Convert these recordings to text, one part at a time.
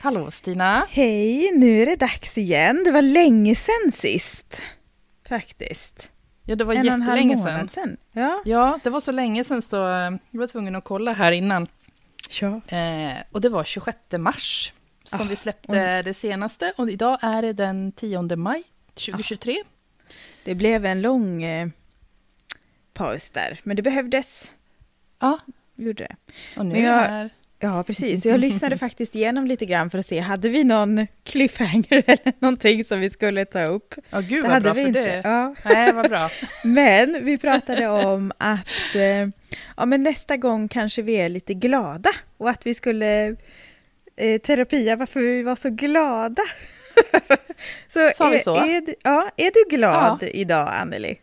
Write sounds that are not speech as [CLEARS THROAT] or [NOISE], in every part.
Hallå Stina! Hej, nu är det dags igen. Det var länge sen sist. Faktiskt. Ja, det var en jättelänge och en halv sedan. Ja. Ja, det var så länge sedan så eh, jag var tvungen att kolla här innan. ja. Eh, och det var 26 mars som Ah, vi släppte det senaste. Och idag är det den 10 maj 2023. Det blev en lång eh, paus där, men det behövdes. Ja, Gjorde det. och nu jag- är. Ja, precis. Jag lyssnade [LAUGHS] faktiskt igenom lite grann för att se, hade vi någon cliffhanger [LAUGHS] eller någonting som vi skulle ta upp? Ja, gud det vad bra för inte. det. Ja. Nej, vad bra. [LAUGHS] Men vi pratade om att eh, ja, men nästa gång kanske vi är lite glada och att vi skulle eh, terapia varför vi var så glada. så Sa vi är, så? Är, du- ja, är du glad idag, Anneli?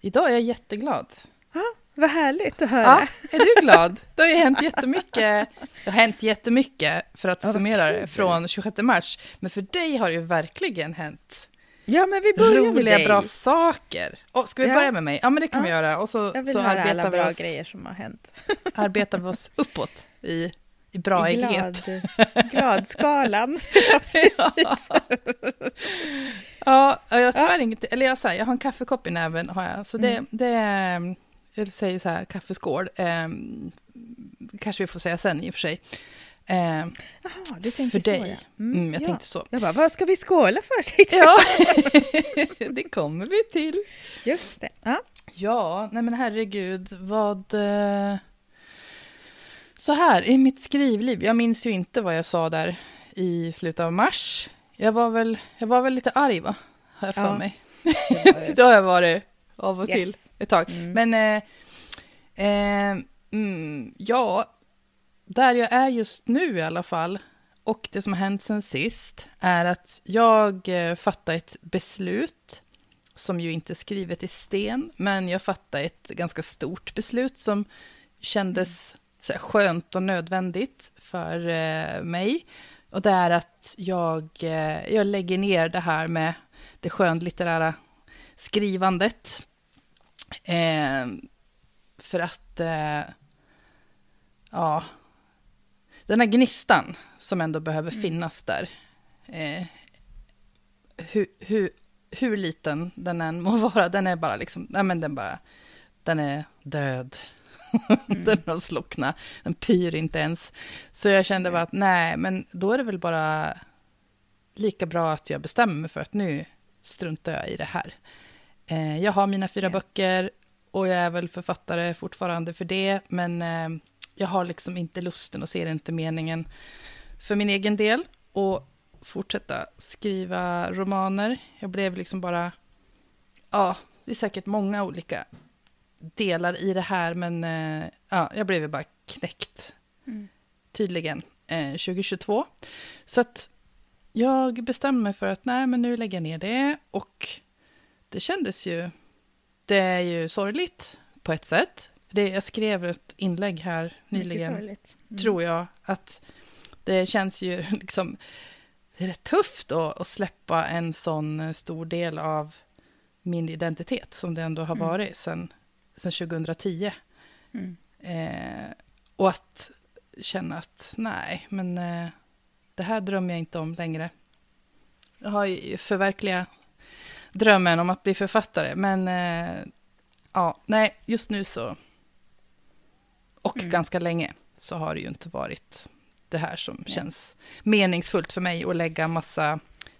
Idag är jag jätteglad. Ja, vad härligt att höra. Ja, är du glad? Det har ju hänt jättemycket. Det har hänt jättemycket, för att Ja, summera det, från 26 mars. Men för dig har det ju verkligen hänt Ja, men vi börjar med roliga, dig. bra saker. Och ska vi Ja. börja med mig? Ja, men det kan vi Ja. göra. Och så, Jag vill så höra arbetar, alla vi bra oss, grejer som har hänt. [LAUGHS] arbetar vi oss uppåt i, i I braighet. glad, gladskalan. [LAUGHS] ja. ja, jag har tyvärr inget, eller jag, säger, jag har en kaffekopp i näven, har jag. Så det, Mm. det jag säger så här, kaffeskål. Eh, kanske vi får säga sen i och för sig. Eh, Jaha, du tänker för så, dig. ja. Mm, jag ja. tänkte så. Jag bara, vad ska vi skåla för? Ja, [LAUGHS] det kommer vi till. Just det. Ja. Ja, nej men herregud, vad... eh, Så här, i mitt skrivliv, jag minns ju inte vad jag sa där i slutet av mars. Jag var väl, jag var väl lite arg, va? Har jag för Ja. mig. det [LAUGHS] har jag varit av och till Yes. ett tag. Mm. Men, eh, eh, mm, ja, där jag är just nu i alla fall, och det som har hänt sen sist, är att jag eh, fattade ett beslut som ju inte är skrivet i sten, men jag fattade ett ganska stort beslut som kändes så här, skönt och nödvändigt för eh, mig. Och det är att jag, eh, jag lägger ner det här med det skönlitterära skrivandet. Eh, för att, eh, ja, den här gnistan som ändå behöver finnas där. Eh, hur, hur, hur liten den än må [LAUGHS] vara, den är bara liksom, nej men den bara, den är död. [LAUGHS] den har slocknat, den pyr inte ens. Så jag kände bara att nej, men då är det väl bara lika bra att jag bestämmer mig för att nu struntar jag i det här. Eh, jag har mina fyra Ja. böcker och jag är väl författare fortfarande för det, men eh, jag har liksom inte lusten och ser inte meningen för min egen del och fortsätta skriva romaner. Jag blev liksom bara, ja, det är säkert många olika delar i det här, men eh, ja, jag blev ju bara knäckt, Mm. tydligen, eh, 2022. Så att jag bestämde mig för att nej, men nu lägger jag ner det och det kändes ju, det är ju sorgligt på ett sätt. Det, jag skrev ett inlägg här nyligen. Mm. tror jag. Att det känns ju [LAUGHS] liksom det är rätt tufft att, att släppa en sån stor del av min identitet som det ändå har Mm. varit sedan, sedan 2010. Mm. Eh, och att känna att nej, men eh, det här drömmer jag inte om längre. Jag har ju förverkligat drömmen om att bli författare, men eh, ja, nej, just nu så och Mm. ganska länge så har det ju inte varit det här som Nej. känns meningsfullt för mig att lägga massa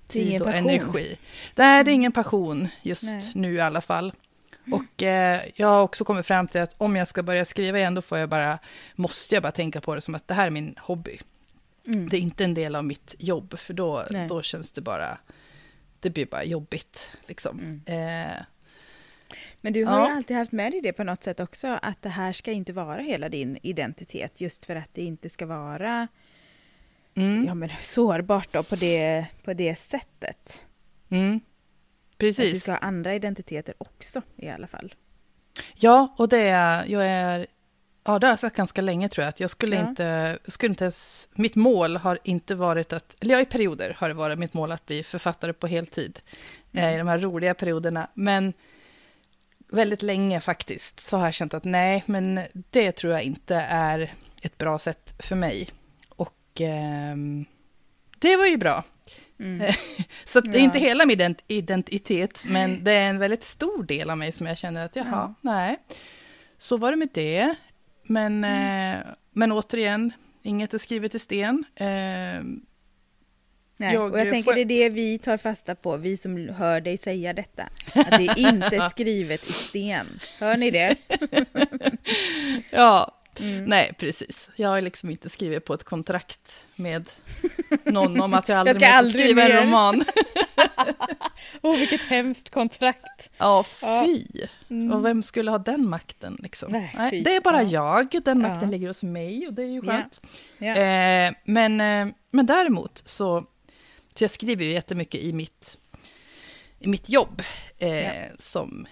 tid och passion. energi. Det är det ingen passion just Nej. Mm. nu i alla fall. Och eh, jag har också kommit fram till att om jag ska börja skriva igen, då får jag bara, måste jag bara tänka på det som att det här är min hobby. Mm. Det är inte en del av mitt jobb, för då, Nej. då känns det bara, det blir bara jobbigt. Liksom. Mm. Eh, Men du har Ja. ju alltid haft med dig det på något sätt också, att det här ska inte vara hela din identitet, just för att det inte ska vara mm, ja, men sårbart då, på, det, på det sättet. mm. precis. ska ha andra identiteter också i alla fall. Ja, och det är, jag är, ja det har jag sagt ganska länge tror jag, att jag skulle Ja. inte, skulle inte ens, mitt mål har inte varit att, eller ja i perioder har det varit mitt mål att bli författare på heltid, eh, i de här roliga perioderna, men väldigt länge faktiskt så har jag känt att nej, men det tror jag inte är ett bra sätt för mig. Och ehm, det var ju bra. Mm. [LAUGHS] Så det är Ja. inte hela min ident- identitet, men [LAUGHS] det är en väldigt stor del av mig som jag känner att jaha, Ja. nej, så var det med det. Men, Mm. eh, men återigen, inget är skrivet i sten. Eh, Nej, Jag och jag får- tänker det är det vi tar fasta på, vi som hör dig säga detta. Att det är inte [LAUGHS] skrivet i sten. Hör ni det? [LAUGHS] [LAUGHS] ja, Mm. nej, precis. Jag har liksom inte skrivit på ett kontrakt med [LAUGHS] någon om att jag aldrig, ska mer får aldrig skriva en roman. Åh, [LAUGHS] vilket hemskt kontrakt. Ja, Ja. fy. Mm. Och vem skulle ha den makten? Liksom? Nej, Nej, det är bara Ja. jag. Den makten Ja. ligger hos mig och det är ju skönt. Eh, men, eh, men däremot så, så jag skriver ju jättemycket i mitt, i mitt jobb eh, som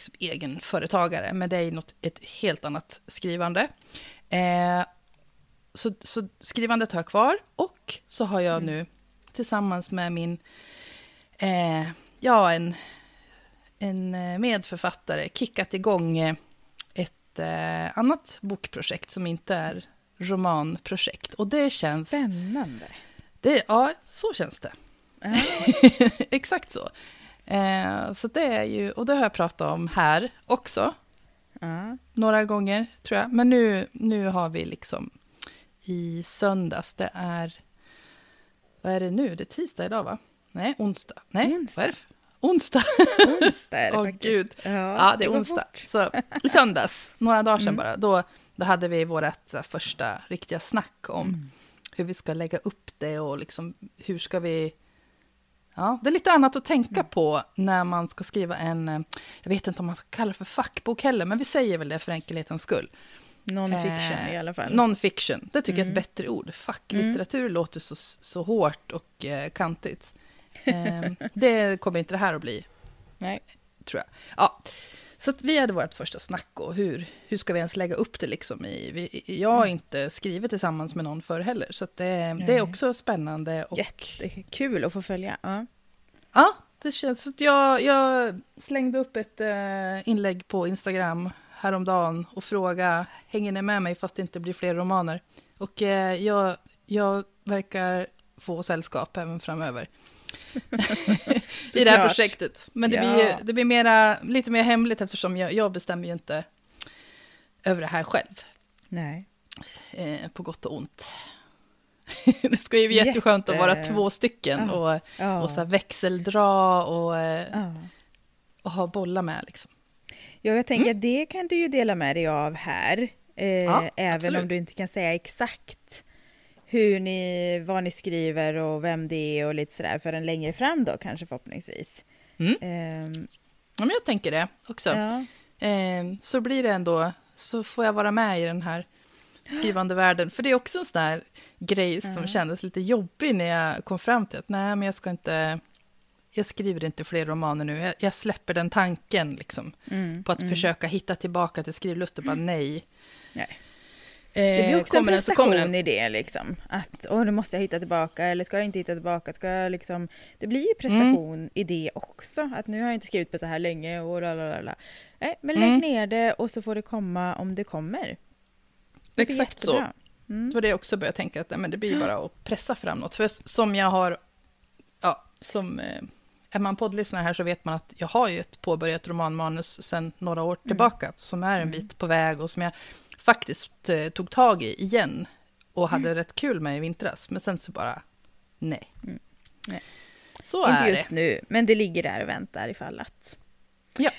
liksom egen företagare, men det är något, ett helt annat skrivande. Eh, så, så skrivandet har jag kvar och så har jag nu tillsammans med min, eh, ja en, en eh, medförfattare kickat igång eh, ett eh, annat bokprojekt som inte är romanprojekt. Och det känns... Spännande. Det, ja, så känns det. Ja. [LAUGHS] Exakt så. Eh, så det är ju, och det har jag pratat om här också, Ja. några gånger tror jag. Men nu, nu har vi liksom i söndags, det är, vad är det nu? Det är tisdag idag va? Nej, onsdag. Nej, Onsdag. vad är det? Onsdag. Onsdag är det [LAUGHS] Åh faktiskt. gud. Ja, Ja, det är onsdag. fort. Så i söndags, några dagar sedan Mm. bara, då, då hade vi vårt eh, första riktiga snack om Mm. hur vi ska lägga upp det och liksom hur ska vi... Ja, det är lite annat att tänka Mm. på när man ska skriva en, eh, jag vet inte om man ska kalla det för fackbok heller, men vi säger väl det för enkelhetens skull. Non-fiction Eh, i alla fall. Non-fiction, det tycker jag är Mm. ett bättre ord. Facklitteratur låter så, så hårt och eh, kantigt. Eh, det kommer inte det här att bli Nej. tror jag. Ja, så vi hade vårt första snack och hur, hur ska vi ens lägga upp det liksom i... Vi, jag har inte skrivit tillsammans med någon förr heller, så det, det är också spännande. Och, Jättekul att få följa. Ja. Ja, det känns... Så att jag, jag slängde upp ett eh, inlägg på Instagram häromdagen och frågade, hänger ni med mig fast det inte blir fler romaner? Och eh, jag, jag verkar få sällskap även framöver. [LAUGHS] I det här projektet. Men det, Ja. blir, det blir mera, lite mer hemligt eftersom jag, jag bestämmer ju inte över det här själv. Nej. Eh, på gott och ont. [LAUGHS] det ska ju bli jätteskönt att vara Jätte- två stycken Ja. och, Ja. och så här växeldra och, eh, och ha bollar med. Liksom. Ja, jag tänker att det kan du ju dela med dig av här. Eh, Ja, även absolut. om du inte kan säga exakt hur ni, vad ni skriver och vem det är och lite sådär förrän längre fram då kanske förhoppningsvis. Mm. Ehm, Ja, men jag tänker det också. ja. Eh, så blir det ändå, så får jag vara med i den här skrivande världen. För det är också en sån där grej som Ja. kändes lite jobbig när jag kom fram till att nej, men jag ska inte, jag skriver inte fler romaner nu. Jag, jag släpper den tanken liksom, Mm, på att mm. försöka hitta tillbaka till skrivlusten. Bara nej. Nej. Eh, Det blir också en den prestation den. i det liksom. Att åh, nu måste jag hitta tillbaka eller ska jag inte hitta tillbaka? Ska jag liksom... Det blir ju prestation Mm. i det också. Att nu har jag inte skrivit på så här länge och la la la, la. Nej, men lägg Mm. ner det och så får det komma om det kommer. Det Exakt så. jättebra. Det Mm. var det jag också började tänka, att men det blir bara att pressa fram något. För som jag har, ja, som eh, är man poddlyssnare här så vet man att jag har ju ett påbörjat romanmanus sedan några år tillbaka, som är en Mm. bit på väg och som jag faktiskt eh, tog tag i igen och hade Mm. rätt kul med i vintras. Men sen så bara, nej. Mm. Nej. Så Inte är just det. nu, men det ligger där och väntar ifall att. Ja.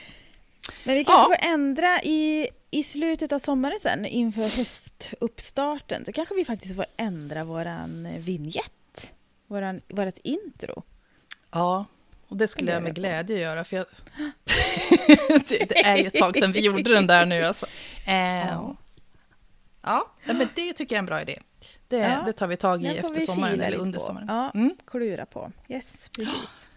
Men vi kanske Ja. får ändra i, i slutet av sommaren sen inför höstuppstarten så kanske vi faktiskt får ändra våran vignett. Våran, vårat intro. Ja, och det skulle jag med glädje göra. För jag... [LAUGHS] [LAUGHS] det, det är ju ett tag sedan vi gjorde den där nu. Alltså. Eh, Ja. Ja. men det tycker jag är en bra idé. Det, Ja, det tar vi tag i efter sommaren eller under på. sommaren. Ja, Mm. klura på. Yes, precis.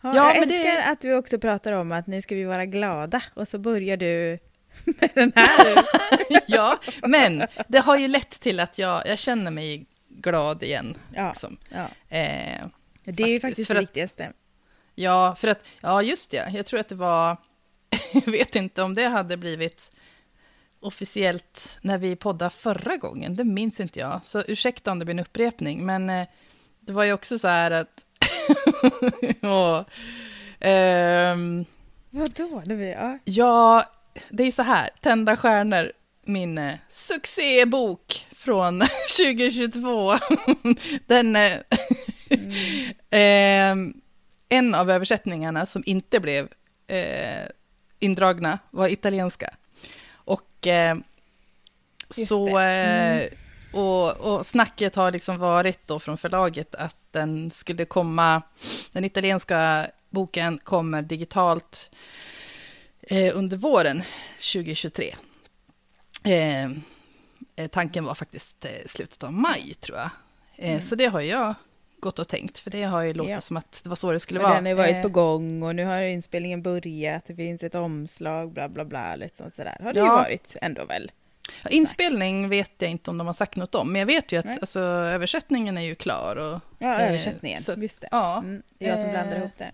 Ja, Ja, jag men det- älskar att vi också pratar om att nu ska vi vara glada och så börjar du [LAUGHS] med den här. [LAUGHS] ja, men det har ju lett till att jag, jag känner mig glad igen. Ja, Liksom. ja. Eh, Det är ju Faktiskt, det att- viktigaste. ja, för att, ja just det, jag tror att det var, [LAUGHS] jag vet inte om det hade blivit officiellt när vi poddade förra gången, det minns inte jag. Så ursäkta om det blir en upprepning, men eh, det var ju också så här att... [LAUGHS] och, ehm, Vadå? Det blir, ja. Ja, det är så här, Tända stjärnor, min eh, succébok från [LAUGHS] 2022. Den, eh, [LAUGHS] eh, en av översättningarna som inte blev eh, indragna var italienska. Eh, så, det. Mm. eh, och, och snacket har liksom varit då från förlaget att den skulle komma, den italienska boken kommer digitalt eh, under våren 2023. Eh, eh, tanken var faktiskt eh, slutet av maj, tror jag. Eh, Så det har jag gått och tänkt, för det har ju låtit. Ja. som att det var så det skulle Och vara. den har varit Eh, på gång och nu har inspelningen börjat, det finns ett omslag, bla bla bla, liksom sådär. Har det Ja. ju varit ändå väl. ja, Inspelning vet jag inte om de har sagt något om, men jag vet ju att Nej. alltså, översättningen är ju klar. Och, Ja, Eh, översättningen, så- just det. ja, Mm, det är jag som blandar Eh, ihop det.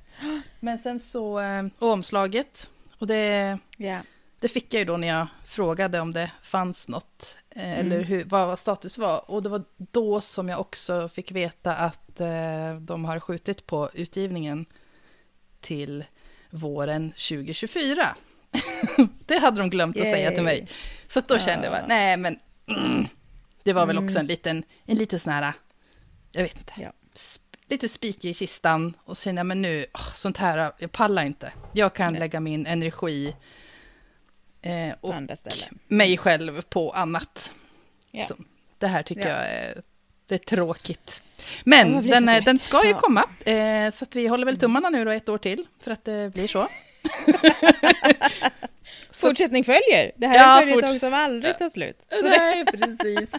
Men sen så, eh, och omslaget, och det, Ja. det fick jag ju då när jag frågade om det fanns något, eh, Mm. eller hur, vad, status var. Och det var då som jag också fick veta att eh, de har skjutit på utgivningen till våren 2024. [LAUGHS] det hade de glömt att säga till Yay. mig. Så då kände jag bara, Ja. nej men, mm, det var väl också Mm. en liten, en liten sån här, jag vet inte, Ja. sp- lite spik i kistan. Och så kände jag, men nu, åh, sånt här, jag pallar inte. Jag kan Nej. lägga min energi eh, och mig själv på annat. Ja. Så, det här tycker Ja. jag är, det är tråkigt. Men blir den, är- den ska ju Ja. komma, eh, så vi håller väl tummarna nu då ett år till för att det blir så. [LAUGHS] Fortsättning följer! Det här Ja, är ett företag fort- som aldrig tar slut. Så det Nej, precis.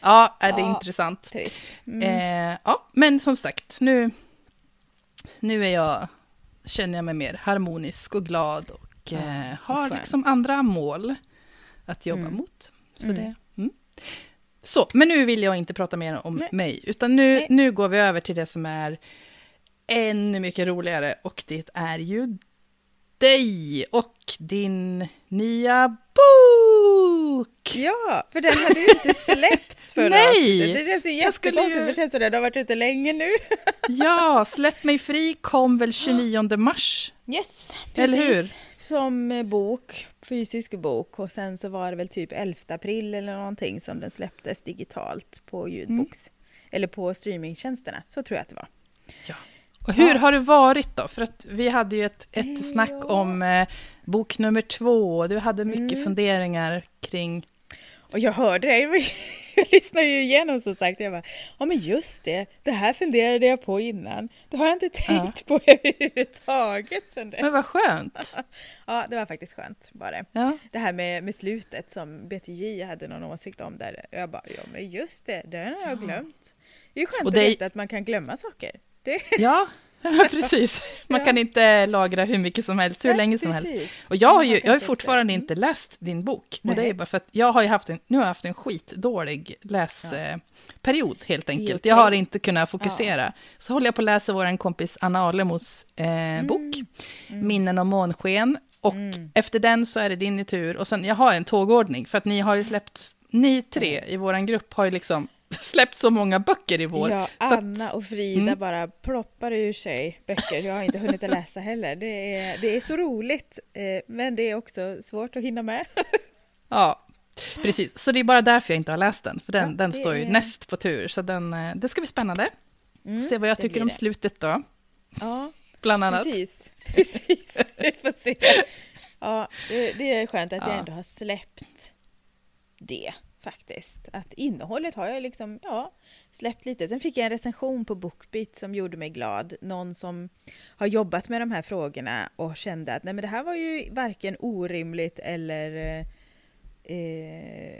Ja, är det Ja. intressant. är. Mm. Eh, ja, men som sagt, nu, nu är jag, känner jag mig mer harmonisk och glad och eh, har skönt. liksom andra mål att jobba Mm. mot. Så, Mm. det, mm. så, men nu vill jag inte prata mer om Nej. mig, utan nu, Nej. nu går vi över till det som är ännu mycket roligare och det är ju dig och din nya bok! Ja, för den hade ju inte släppts förra [LAUGHS] Nej! avsnittet. Det känns ju jättekonstigt, ju- det känns som den har varit ute länge nu. Ja, Släpp mig fri kom väl 29 mars? Yes, Eller precis. Som eh, bok, fysisk bok och sen så var det väl typ 11 april eller någonting som den släpptes digitalt på ljudboks. Eller på streamingtjänsterna, så tror jag att det var. Ja. Och hur Ja. har det varit då? För att vi hade ju ett, ett Ja. snack om eh, bok nummer två. och Du hade mycket Mm. funderingar kring... Och jag hörde det, [LAUGHS] jag- lyssnade ju igenom som sagt. Jag bara, ja men just det, det här funderade jag på innan. Det har jag inte tänkt på [LAUGHS] överhuvudtaget sen dess. Men vad skönt! [LAUGHS] Ja, det var faktiskt skönt var det. Ja. Det här med, med slutet som BTJ hade någon åsikt om där. Jag bara, ja men just det, det har jag glömt. Det är skönt Och att det- veta att man kan glömma saker. Det, Ja, ja, precis. Man Ja. kan inte lagra hur mycket som helst, hur Nej, länge som helst. precis. Och jag har ju Ja, jag har fortfarande inte läst din bok. Och det är Nej. bara för att jag har ju haft en, nu har jag haft en skitdålig läsperiod helt är enkelt. okej. Jag har inte kunnat fokusera. Så håller jag på att läsa vår kompis Anna Alemos eh, bok, Minnen om månsken. Och Mm. efter den så är det din tur. Och sen, jag har en tågordning, för att ni har ju släppt, ni tre i vår grupp har ju liksom [LAUGHS] släppt så många böcker i vår. Ja, så att- Anna och Frida Mm. bara ploppar ur sig böcker. Jag har inte hunnit att läsa heller. Det är, det är så roligt, eh, men det är också svårt att hinna med. [LAUGHS] Ja, precis. Så det är bara därför jag inte har läst den, för den, Ja, den står ju är- näst på tur. Så den, eh, det ska bli spännande. Mm, Se vad jag tycker om det. slutet då, Ja, bland annat. precis. [LAUGHS] Precis, vi får se. Ja, det, är skönt att jag Ja. ändå har släppt det faktiskt. Att innehållet har jag liksom, ja, släppt lite. Sen fick jag en recension på Bookbeat som gjorde mig glad. Någon som har jobbat med de här frågorna och kände att nej men det här var ju varken orimligt eller eh,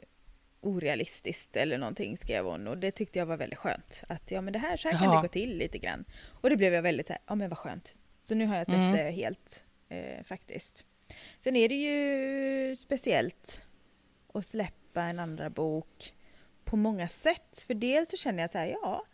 orealistiskt eller någonting skrev hon och det tyckte jag var väldigt skönt. Att ja men det här, så här kan det gå till lite grann. Och det blev jag väldigt så här, ja men vad skönt. Så nu har jag släppt Mm. det helt eh, faktiskt. Sen är det ju speciellt att släppa en andra bok på många sätt. För dels så känner jag så här, ja,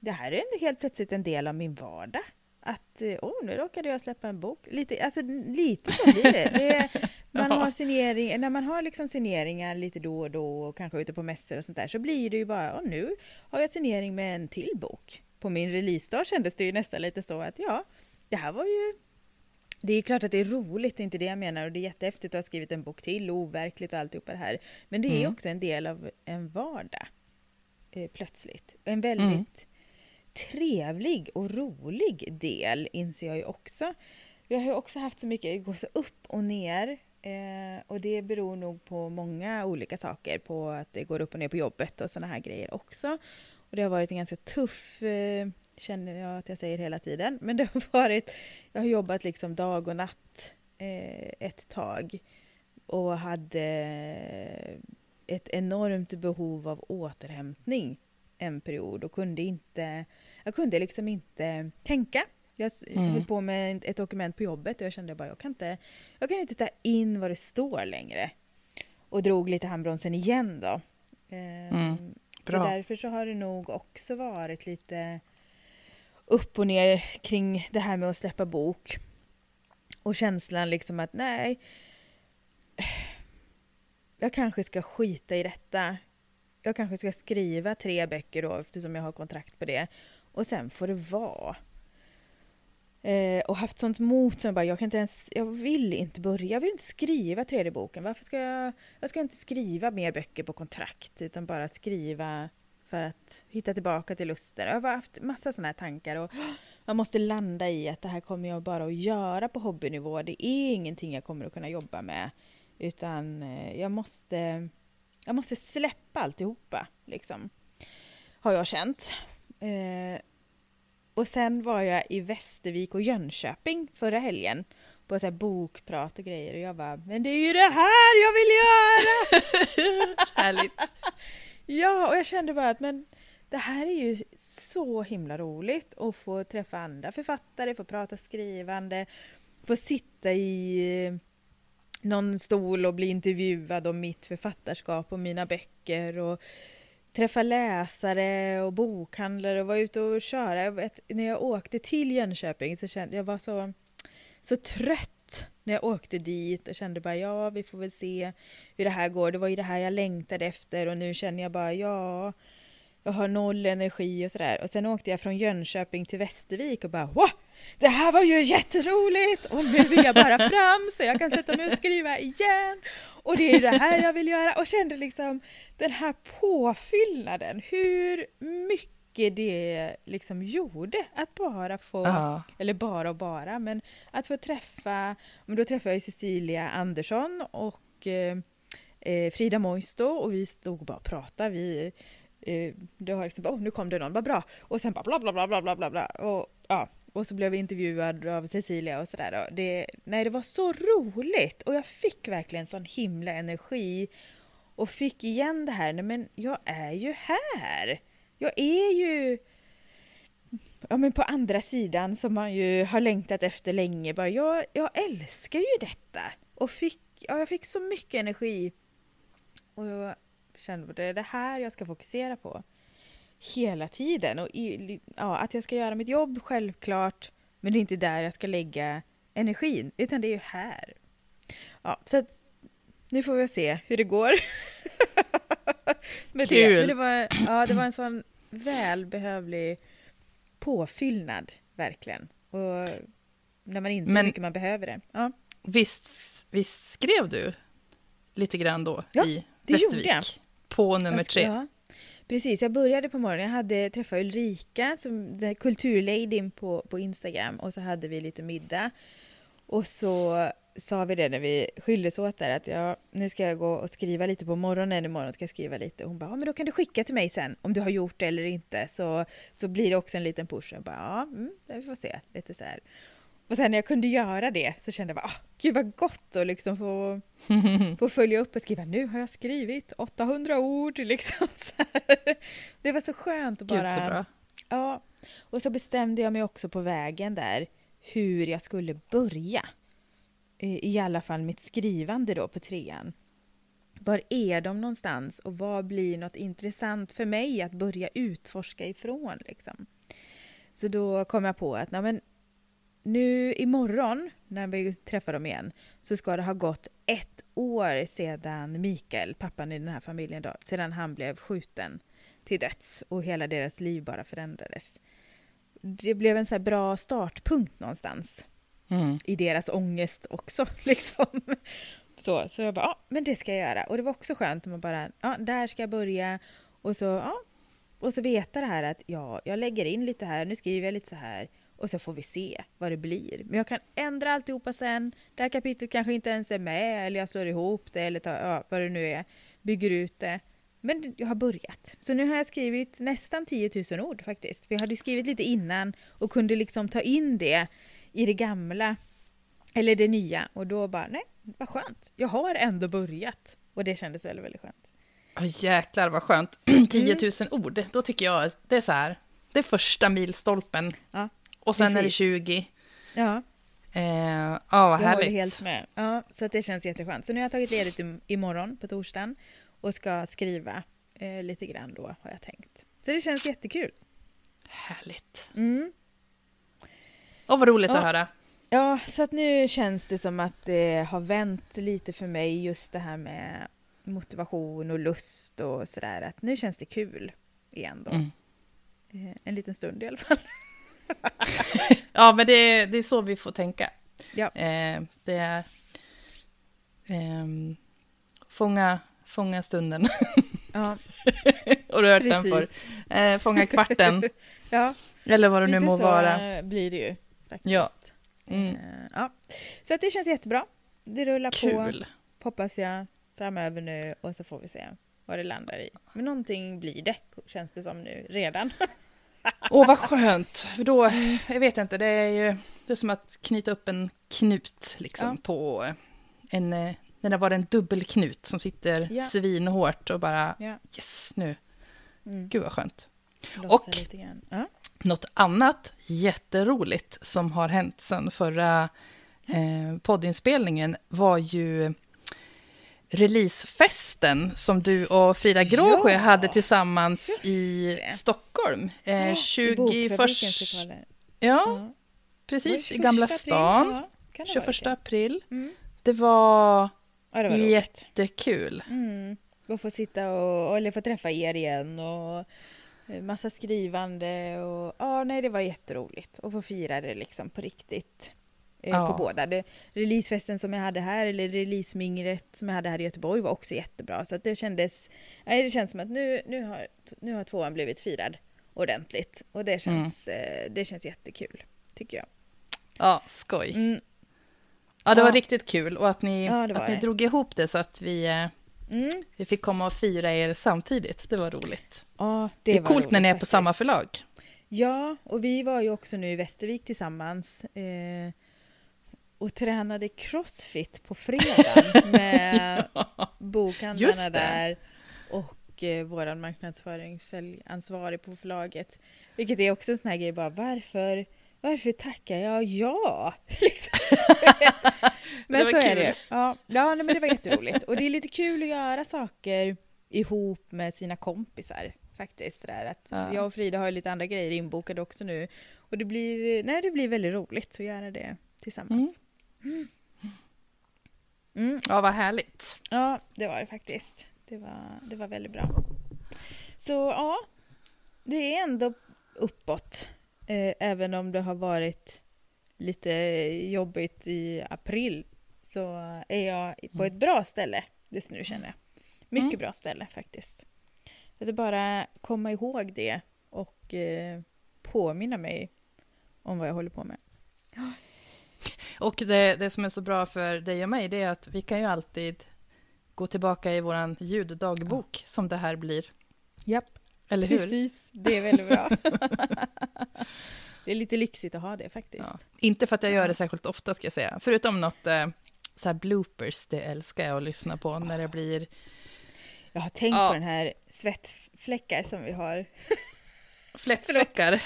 det här är helt plötsligt en del av min vardag. Att, åh, nu råkade jag släppa en bok. Lite, alltså, lite så blir det. det är, [LAUGHS] man har signering, när man har liksom signeringar lite då och då och kanske ute på mässor och sånt där så blir det ju bara, och nu har jag signering med en till bok. På min releasedag kändes det ju nästan lite så att ja, det här var ju det är klart att det är roligt, det är inte det jag menar. Och det är jättehäftigt att ha skrivit en bok till, och overkligt och alltihopa det här. Men det är Mm. också en del av en vardag. Eh, plötsligt. En väldigt Mm. trevlig och rolig del inser jag ju också. Jag har ju också haft så mycket, det går så upp och ner. Eh, och det beror nog på många olika saker. På att det går upp och ner på jobbet och sådana här grejer också. Och det har varit en ganska tuff, eh, känner jag att jag säger hela tiden. Men det har varit, jag har jobbat liksom dag och natt eh, ett tag. Och hade ett enormt behov av återhämtning en period och kunde inte, jag kunde liksom inte tänka. Jag Mm. höll på med ett dokument på jobbet och jag kände bara jag kan inte, jag kan inte ta in vad det står längre. Och drog lite handbromsen igen då. Ehm, Mm. Så Bra. därför så har det nog också varit lite upp och ner kring det här med att släppa bok. Och känslan liksom att nej, jag kanske ska skita i detta. Jag kanske ska skriva tre böcker då eftersom jag har kontrakt på det. Och sen får det vara. Eh, och haft sånt mot som jag bara, jag kan inte ens, jag vill inte börja, jag vill inte skriva tredje boken. Varför ska jag, jag ska inte skriva mer böcker på kontrakt utan bara skriva för att hitta tillbaka till lusten. Jag har haft massa sådana här tankar och jag måste landa i att det här kommer jag bara att göra på hobbynivå. Det är ingenting jag kommer att kunna jobba med utan eh, jag måste, jag måste släppa alltihopa liksom. Har jag känt. Eh, och sen var jag i Västervik och Jönköping förra helgen på så här bokprat och grejer och jag bara, men det är ju det här jag vill göra! [LAUGHS] Härligt. Ja, och jag kände bara att men det här är ju så himla roligt att få träffa andra författare, få prata skrivande, få sitta i eh, någon stol och bli intervjuad om mitt författarskap och mina böcker och träffa läsare och bokhandlare och vara ute och köra. Jag vet, när jag åkte till Jönköping så kände jag var så, så trött när jag åkte dit och kände bara ja, vi får väl se hur det här går. Det var ju det här jag längtade efter och nu känner jag bara ja, jag har noll energi och sådär. Och sen åkte jag från Jönköping till Västervik och bara wow, det här var ju jätteroligt och nu vill jag bara fram så jag kan sätta mig och skriva igen. Och det är det här jag vill göra och kände liksom den här påfyllnaden, hur mycket det liksom gjorde att bara få Ja. eller bara och bara, men att få träffa, men då träffade jag Cecilia Andersson och eh, eh, Frida Moisto och vi stod och bara och pratade. Vi, eh, det var liksom, oh, nu kom det någon, vad bra. Och sen bara bla bla bla bla bla bla bla. Och, ja, och så blev vi intervjuad av Cecilia och sådär. Det, nej, det var så roligt och jag fick verkligen sån himla energi och fick igen det här, nej men jag är ju här. Jag är ju ja, men på andra sidan som man ju har längtat efter länge. Bara, jag, jag älskar ju detta. Och fick, ja, jag fick så mycket energi. Och jag kände att det är det här jag ska fokusera på. Hela tiden. Och i, ja, att jag ska göra mitt jobb, självklart. Men det är inte där jag ska lägga energin. Utan det är ju här. Ja, så att, nu får vi se hur det går. [LAUGHS] [LAUGHS] Med det. Kul. Men det, var, ja, det var en sån välbehövlig påfyllnad, verkligen. Och när man inser Men- hur mycket man behöver det. Ja, Visst, visst skrev du lite grann då Ja, i det Västervik? På nummer Alltså, tre? Ja. Precis, jag började på morgonen. Jag hade träffat Ulrika, som den kulturladyn på, på Instagram, och så hade vi lite middag. Och så sa vi det när vi skildes åt där, att jag, nu ska jag gå och skriva lite på morgonen, imorgon ska jag skriva lite. Och hon bara, ja, men då kan du skicka till mig sen, om du har gjort det eller inte, så, så blir det också en liten push. Jag bara, ja, mm, vi får se, lite så här. Och sen när jag kunde göra det så kände jag bara, ah, gud vad gott att liksom få, få [LAUGHS] följa upp och skriva, nu har jag skrivit 800 ord, liksom. [LAUGHS] Så här. Det var så skönt att Gud bara... så bra. Ja, och så bestämde jag mig också på vägen där hur jag skulle börja. Eh, I alla fall mitt skrivande då på trean. Var är de någonstans och vad blir något intressant för mig att börja utforska ifrån liksom. Så då kom jag på att men, nu imorgon när vi träffar dem igen så ska det ha gått ett år sedan Mikael, pappan i den här familjen då, sedan han blev skjuten till döds och hela deras liv bara förändrades. Det blev en så här bra startpunkt någonstans Mm. i deras ångest också. [LAUGHS] Liksom. Så, så jag bara, ja, men det ska jag göra. Och det var också skönt att man bara, ja, där ska jag börja. Och så, ja, och så veta det här att ja, jag lägger in lite här, nu skriver jag lite så här. Och så får vi se vad det blir. Men jag kan ändra alltihopa sen. Det här kapitlet kanske inte ens är med, eller jag slår ihop det, eller tar, ja, vad det nu är. Bygger ut det. Men jag har börjat. Så nu har jag skrivit nästan 10 000 ord faktiskt. För jag hade skrivit lite innan och kunde liksom ta in det i det gamla. Eller det nya. Och då bara, nej, vad skönt. Jag har ändå börjat. Och det kändes väldigt, väldigt skönt. Oh, jäklar vad skönt. [CLEARS THROAT] 10 000 ord, då tycker jag det är så här. Det är första milstolpen. Ja, och sen är det precis. 20. Ja, Eh, ja, vad jag härligt. helt med. Ja, så att det känns jätteskönt. Så nu har jag tagit ledigt im- imorgon på torsdagen och ska skriva eh, lite grann då, har jag tänkt. Så det känns jättekul. Härligt. Mm. Och vad roligt Ja. att höra. Ja, så att nu känns det som att det har vänt lite för mig just det här med motivation och lust och sådär. Att nu känns det kul igen då. Mm. Eh, En liten stund i alla fall. [LAUGHS] Ja, men det, det är så vi får tänka. Ja. Eh, det är... ehm, fånga, fånga stunden. [LAUGHS] Ja, [LAUGHS] och du har hört den för. Eh, fånga kvarten. Ja, eller vad det nu lite må så vara. eh, blir det ju faktiskt. Ja. Mm. Eh, ja. Så att det känns jättebra. Det rullar på, Kul. hoppas jag, framöver nu och så får vi se vad det landar i. Men någonting blir det, känns det som nu redan. [LAUGHS] Åh, vad skönt. För då, jag vet inte, det är ju det är som att knyta upp en knut liksom Ja. på en... När det var en dubbelknut som sitter Ja. svinhårt och bara Ja. yes, nu. Mm. Gud vad skönt. Lossa Och-. Ja. Något annat jätteroligt som har hänt sedan förra eh, poddinspelningen var ju releasefesten som du och Frida Gråsjö Ja, hade tillsammans just i. Stockholm. Eh, Ja, i 21... bokfabrikens lokaler. Ja, Ja. precis. I Gamla 21 april? stan. Ja, kan det ha 21 varit det. april. Mm. Det var Ja, det var jättekul. Mm. Och få sitta och, eller få träffa er igen och massa skrivande och ja, nej det var jätteroligt att få fira det liksom på riktigt. Eh, Ja. På båda. Det, releasefesten som jag hade här, eller releasemingret som jag hade här i Göteborg var också jättebra. Så att det kändes, nej, det känns som att nu, nu, har, nu har tvåan blivit firad ordentligt. Och det känns, eh, det känns jättekul, tycker jag. Ja, skoj. Mm. Ja, det var Ja. riktigt kul och att ni, Ja, var att ni det. drog ihop det så att vi, eh, Mm. vi fick komma och fira er samtidigt. Det var roligt. Ja, Det, det, är var coolt när ni är roligt på samma förlag. Ja, och vi var ju också nu i Västervik tillsammans eh, och tränade crossfit på fredagen [LAUGHS] med Just bokhandlarna där och eh, vår marknadsföringsansvarig på förlaget. Vilket är också en sån här grej, bara varför, varför tackar jag ja? [LAUGHS] Liksom. [LAUGHS] men så är kul. det. Ja, ja nej, men det var jätteroligt. Och det är lite kul att göra saker ihop med sina kompisar faktiskt. Där. Att Ja. Jag och Frida har ju lite andra grejer inbokade också nu. Och det blir, nej, det blir väldigt roligt att göra det tillsammans. Mm. Mm. Ja, vad härligt. Ja, det var det faktiskt. Det var, det var väldigt bra. Så ja, det är ändå uppåt. Eh, även om det har varit lite jobbigt i april så är jag på ett bra ställe just nu känner jag. Mycket Mm. bra ställe faktiskt. Att bara komma ihåg det och eh, påminna mig om vad jag håller på med. [GASPS] Och det, det som är så bra för dig och mig, det är att vi kan ju alltid gå tillbaka i våran ljuddagbok som det här blir. Japp, Eller hur? precis. Det är väldigt bra. [LAUGHS] det är lite lyxigt att ha det faktiskt. Ja. Inte för att jag gör Ja. det särskilt ofta, ska jag säga. Förutom något eh, så här bloopers, det älskar jag att lyssna på när det blir... Jag har tänkt Ja. på den här svettfläckar som vi har. [LAUGHS] Flättsveckar.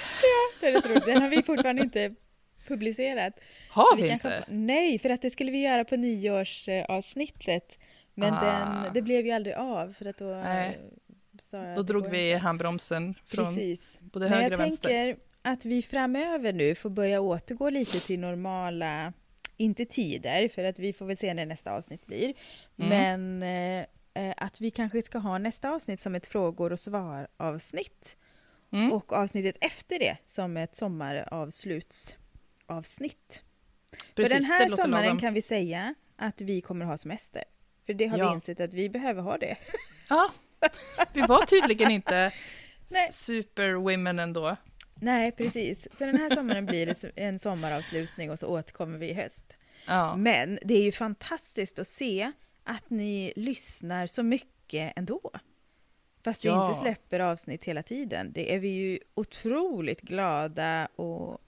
Det är så roligt. Den har vi fortfarande inte publicerat. Har vi, kanske- inte? Nej, för att det skulle vi göra på nyårsavsnittet. Men Ah. den, det blev ju aldrig av för att då Nej. Sa jag Då drog vi handbromsen från Precis. både höger jag och vänster. tänker att vi framöver nu får börja återgå lite till normala, inte tider, för att vi får väl se när nästa avsnitt blir. Mm. Men eh, eh, att vi kanske ska ha nästa avsnitt som ett frågor och svar avsnitt. Mm. Och avsnittet efter det som ett sommaravslutsavsnitt. Precis, För den här sommaren lagom. kan vi säga att vi kommer ha semester. För det har vi Ja. insett att vi behöver ha det. Ja, vi var tydligen inte Nej. superwomen ändå. Nej, precis. Så den här sommaren blir det en sommaravslutning och så återkommer vi i höst. Ja. Men det är ju fantastiskt att se att ni lyssnar så mycket ändå. Fast vi Ja. inte släpper avsnitt hela tiden. Det är vi ju otroligt glada och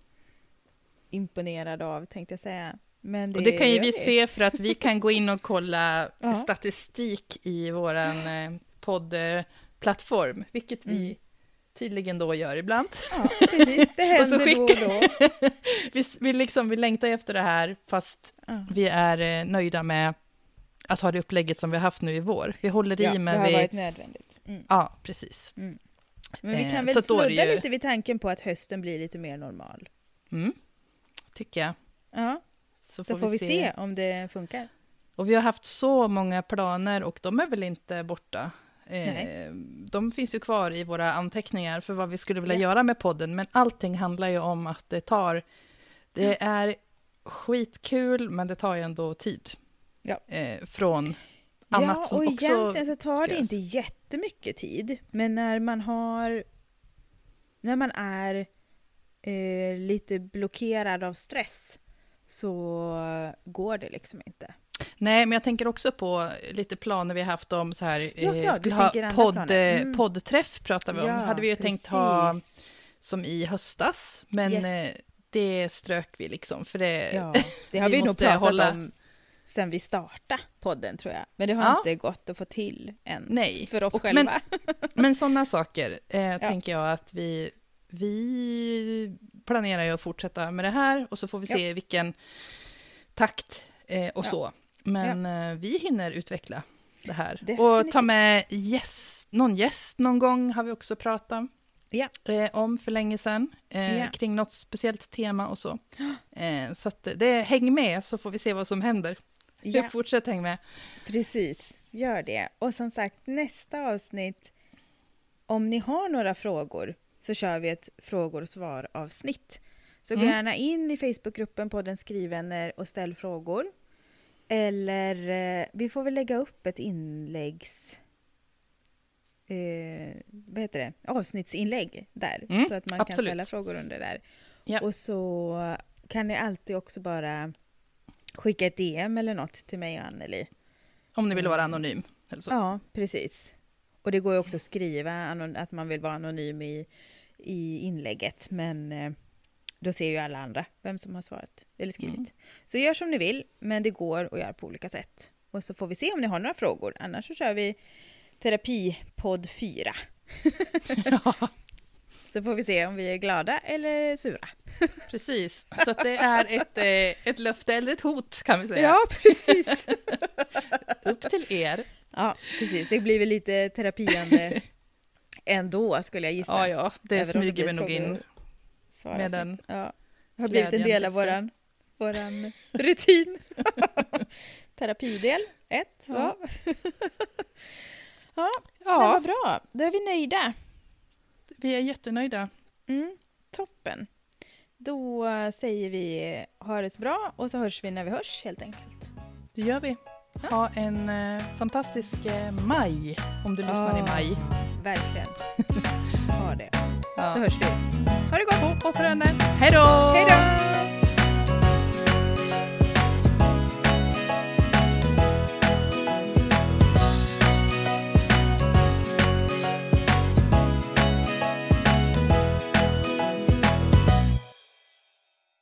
imponerade av, tänkte jag säga. Det, Och det kan ju vi se för att vi kan gå in och kolla [LAUGHS] Ja. statistik i våran eh, poddplattform, vilket vi Mm. tydligen då gör ibland. Ja, precis. Det [LAUGHS] Och så händer då och då. [LAUGHS] Vi, vi, liksom, vi längtar efter det här, fast Ja. vi är eh, nöjda med att ha det upplägget som vi har haft nu i vår. Vi håller i, Ja, det men har vi... varit nödvändigt. Mm. Ja, precis. Men vi Eh, kan väl det snudda ju- lite vid tanken på att hösten blir lite mer normal. Mm, tycker jag. Ja, Så så får vi se om det funkar. Och vi har haft så många planer och de är väl inte borta. Eh, de finns ju kvar i våra anteckningar för vad vi skulle vilja Ja. göra med podden. Men allting handlar ju om att det tar... Det är skitkul, men det tar ju ändå tid. Ja. Eh, från annat ja, som och också... egentligen så tar det inte jättemycket tid. Men när man har... När man är eh, lite blockerad av stress så går det liksom inte. Nej, men jag tänker också på lite planer vi har haft om så här... Ja, ja, du skulle ha podd, planer. Mm. poddträff pratar vi om. hade vi ju tänkt ha precis. som i höstas, men Yes. eh, det strök vi liksom. För det, Ja, [LAUGHS] det har vi vi, nog pratat hålla- om sen vi startade podden tror jag. Men det har Ja. inte gått att få till än. Nej. För oss Och- själva. Men [LAUGHS] sådana saker eh, tänker jag att vi, vi planerar ju att fortsätta med det här och så får vi se i vilken takt eh, och Ja. så. Men eh, vi hinner utveckla det här. Och Definitivt. ta med gäst, någon gäst någon gång har vi också pratat Ja. eh, om för länge sedan. Eh, Ja. Kring något speciellt tema och så. Eh, så att det, häng med så får vi se vad som händer. Ja, [LAUGHS] Fortsätt häng med. precis. Gör det. Och som sagt, nästa avsnitt, om ni har några frågor så kör vi ett frågor och svar avsnitt. Så gå Mm. gärna in i Facebookgruppen på den skrivvänner och ställ frågor. Eller eh, vi får väl lägga upp ett inläggs... Eh, vad heter det? Avsnittsinlägg där. Mm, så att man kan absolut. ställa frågor under där. Ja. Och så kan ni alltid också bara skicka ett DM eller något till mig och Anneli. Om ni vill vara anonym. Eller så. Ja, precis. Och det går ju också att skriva att man vill vara anonym i, i inlägget, men eh, då ser ju alla andra vem som har svarat eller skrivit. Mm. Så gör som ni vill, men det går att göra på olika sätt. Och så får vi se om ni har några frågor, annars så kör vi terapipodd 4. [LAUGHS] Ja. [LAUGHS] Så får vi se om vi är glada eller sura. [LAUGHS] Precis, så det är ett, eh, ett löfte eller ett hot kan vi säga. Ja, precis. Upp till er. ja, precis. Det blir väl lite terapiande ändå, skulle jag gissa. Ja, ja, det Även smyger vi nog in. Svara med den Ja. Det har blivit en del av sig. våran, våran [LAUGHS] rutin. [LAUGHS] Terapidel, ett. Så. [LAUGHS] Ja. Ja. Men vad Ja, bra, då är vi nöjda. vi är jättenöjda. Mm, toppen. Då säger vi ha det så bra och så hörs vi när vi hörs helt enkelt. Det gör vi. Ha en eh, fantastisk eh, maj, om du lyssnar i Ja. maj. Verkligen. Ha det. Så Ja. hörs vi. Ha det gott! På återhörande. Hej då! Hej då!